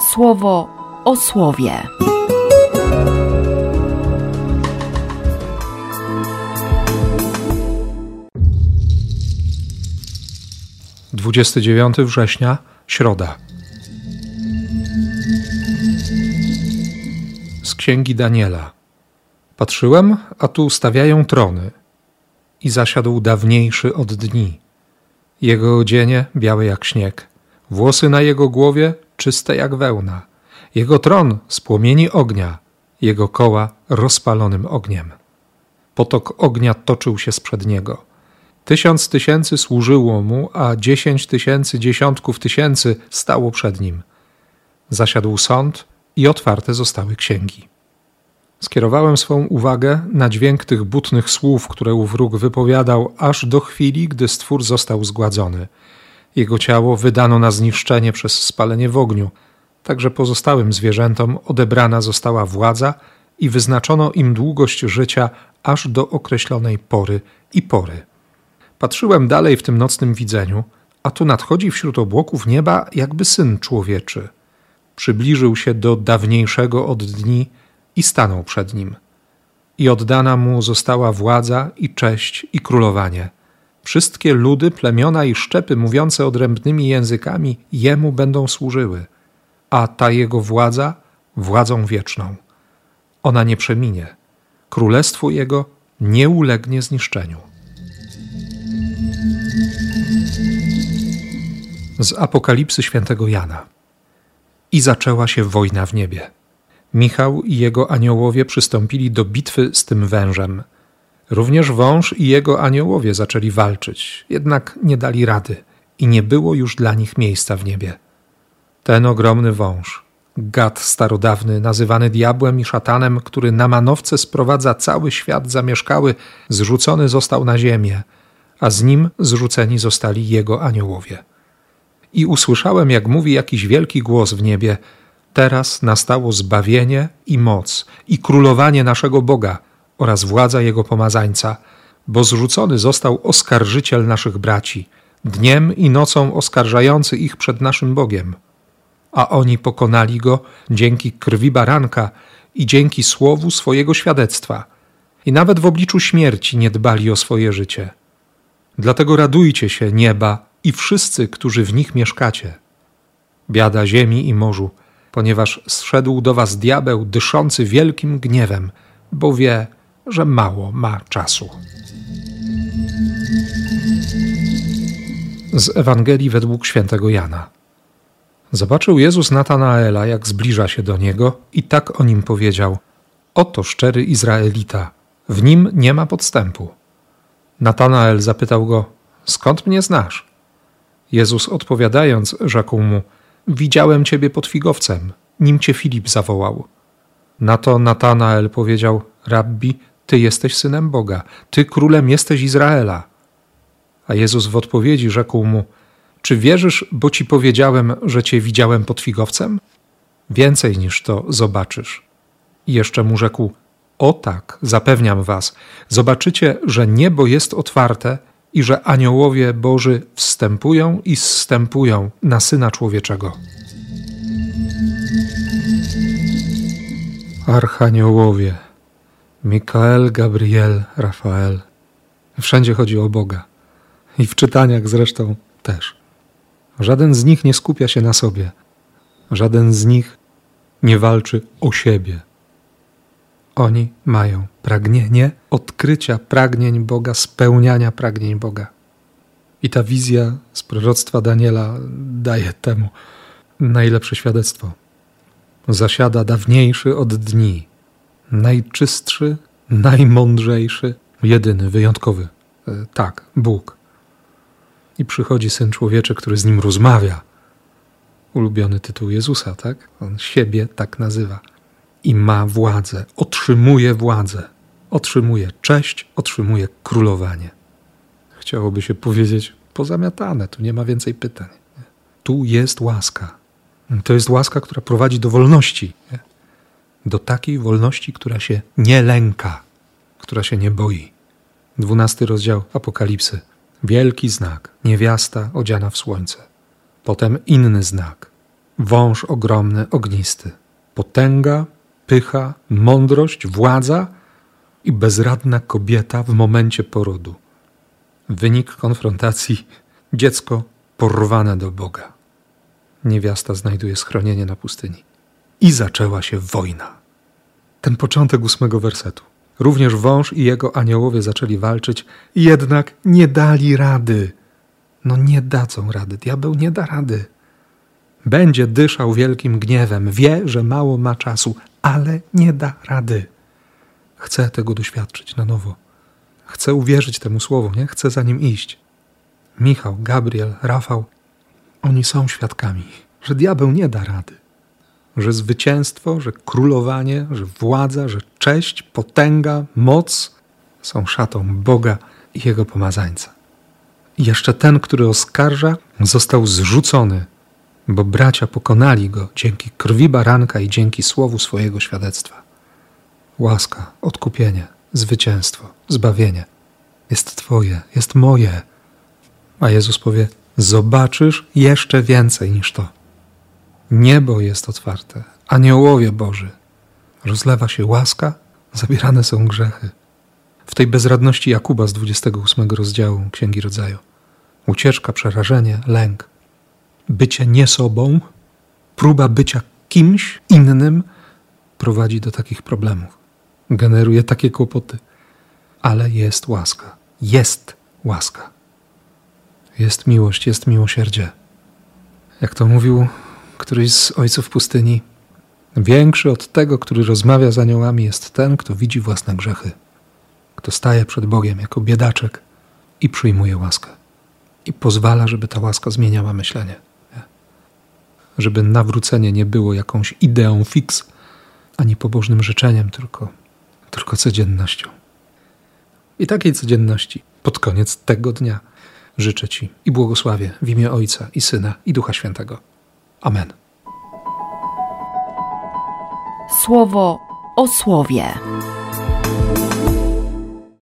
słowo o słowie. Dwudziesty dziewiąty września, środa. Z księgi Daniela. Patrzyłem, a tu stawiają trony. I zasiadł dawniejszy od dni. Jego odzienie białe jak śnieg, włosy na jego głowie czyste jak wełna, jego tron z płomieni ognia, jego koła rozpalonym ogniem. Potok ognia toczył się sprzed niego. Tysiąc tysięcy służyło mu, a dziesięć tysięcy dziesiątków tysięcy stało przed nim. Zasiadł sąd i otwarte zostały księgi. Skierowałem swą uwagę na dźwięk tych butnych słów, które wróg wypowiadał, aż do chwili, gdy stwór został zgładzony. Jego ciało wydano na zniszczenie przez spalenie w ogniu. Także pozostałym zwierzętom odebrana została władza i wyznaczono im długość życia aż do określonej pory i pory. Patrzyłem dalej w tym nocnym widzeniu, a tu nadchodzi wśród obłoków nieba jakby syn człowieczy. Przybliżył się do dawniejszego od dni i stanął przed nim. I oddana mu została władza i cześć i królowanie. Wszystkie ludy, plemiona i szczepy mówiące odrębnymi językami jemu będą służyły, a ta jego władza władzą wieczną. Ona nie przeminie. Królestwo jego nie ulegnie zniszczeniu. Z Apokalipsy świętego Jana. I zaczęła się wojna w niebie. Michał i jego aniołowie przystąpili do bitwy z tym wężem. Również wąż i jego aniołowie zaczęli walczyć, jednak nie dali rady i nie było już dla nich miejsca w niebie. Ten ogromny wąż, gad starodawny, nazywany diabłem i szatanem, który na manowce sprowadza cały świat zamieszkały, zrzucony został na ziemię, a z nim zrzuceni zostali jego aniołowie. I usłyszałem, jak mówi jakiś wielki głos w niebie – Teraz nastało zbawienie i moc i królowanie naszego Boga oraz władza Jego pomazańca, bo zrzucony został oskarżyciel naszych braci, dniem i nocą oskarżający ich przed naszym Bogiem. A oni pokonali go dzięki krwi baranka i dzięki słowu swojego świadectwa, i nawet w obliczu śmierci nie dbali o swoje życie. Dlatego radujcie się, nieba i wszyscy, którzy w nich mieszkacie. Biada ziemi i morzu, ponieważ zszedł do was diabeł dyszący wielkim gniewem, bo wie, że mało ma czasu. Z Ewangelii według świętego Jana. Zobaczył Jezus Natanaela, jak zbliża się do niego, i tak o nim powiedział: Oto szczery Izraelita, w nim nie ma podstępu. Natanael zapytał go: Skąd mnie znasz? Jezus odpowiadając, rzekł mu: Widziałem ciebie pod figowcem, nim cię Filip zawołał. Na to Natanael powiedział: Rabbi, ty jesteś synem Boga, ty królem jesteś Izraela. A Jezus w odpowiedzi rzekł mu: Czy wierzysz, bo ci powiedziałem, że cię widziałem pod figowcem? Więcej niż to zobaczysz. I jeszcze mu rzekł: O tak, zapewniam was, zobaczycie, że niebo jest otwarte i że aniołowie Boży wstępują i zstępują na Syna Człowieczego. Archaniołowie, Mikael, Gabriel, Rafael. Wszędzie chodzi o Boga. I w czytaniach zresztą też. Żaden z nich nie skupia się na sobie. Żaden z nich nie walczy o siebie. Oni mają pragnienie odkrycia pragnień Boga, spełniania pragnień Boga. I ta wizja z proroctwa Daniela daje temu najlepsze świadectwo. Zasiada dawniejszy od dni, najczystszy, najmądrzejszy, jedyny, wyjątkowy. E, tak, Bóg. I przychodzi syn człowieczy, który z nim rozmawia. Ulubiony tytuł Jezusa, tak? On siebie tak nazywa i ma władzę, otrzymuje władzę, otrzymuje cześć, otrzymuje królowanie. Chciałoby się powiedzieć pozamiatane, tu nie ma więcej pytań. Tu jest łaska. To jest łaska, która prowadzi do wolności. Do takiej wolności, która się nie lęka, która się nie boi. Dwunasty rozdział Apokalipsy. Wielki znak, niewiasta odziana w słońce. Potem inny znak. wąż ogromny, ognisty. Potęga, pycha, mądrość, władza i bezradna kobieta w momencie porodu. Wynik konfrontacji dziecko porwane do Boga. Niewiasta znajduje schronienie na pustyni. I zaczęła się wojna. Ten początek ósmego wersetu. Również wąż i jego aniołowie zaczęli walczyć, jednak nie dali rady. No nie dadzą rady, diabeł nie da rady. Będzie dyszał wielkim gniewem, wie, że mało ma czasu, ale nie da rady. Chcę tego doświadczyć na nowo. Chcę uwierzyć temu słowu, nie? Chcę za nim iść. Michał, Gabriel, Rafał, oni są świadkami, że diabeł nie da rady. Że zwycięstwo, że królowanie, że władza, że cześć, potęga, moc są szatą Boga i Jego pomazańca. I jeszcze ten, który oskarża, został zrzucony, bo bracia pokonali go dzięki krwi baranka i dzięki słowu swojego świadectwa. Łaska, odkupienie, zwycięstwo, zbawienie jest Twoje, jest moje. A Jezus powie: Zobaczysz jeszcze więcej niż to. Niebo jest otwarte, aniołowie Boży. Rozlewa się łaska, zabierane są grzechy. W tej bezradności Jakuba z 28 rozdziału Księgi Rodzaju. Ucieczka, przerażenie, lęk. Bycie nie sobą, próba bycia kimś innym prowadzi do takich problemów. Generuje takie kłopoty. Ale jest łaska. Jest łaska. Jest miłość, jest miłosierdzie. Jak to mówił któryś z ojców pustyni, większy od tego, który rozmawia z aniołami, jest ten, kto widzi własne grzechy, kto staje przed Bogiem jako biedaczek i przyjmuje łaskę. I pozwala, żeby ta łaska zmieniała myślenie. Nie? Żeby nawrócenie nie było jakąś ideą fix, ani pobożnym życzeniem, tylko, tylko codziennością. I takiej codzienności pod koniec tego dnia życzę Ci i błogosławię w imię Ojca i Syna i Ducha Świętego. Amen. Słowo o słowie.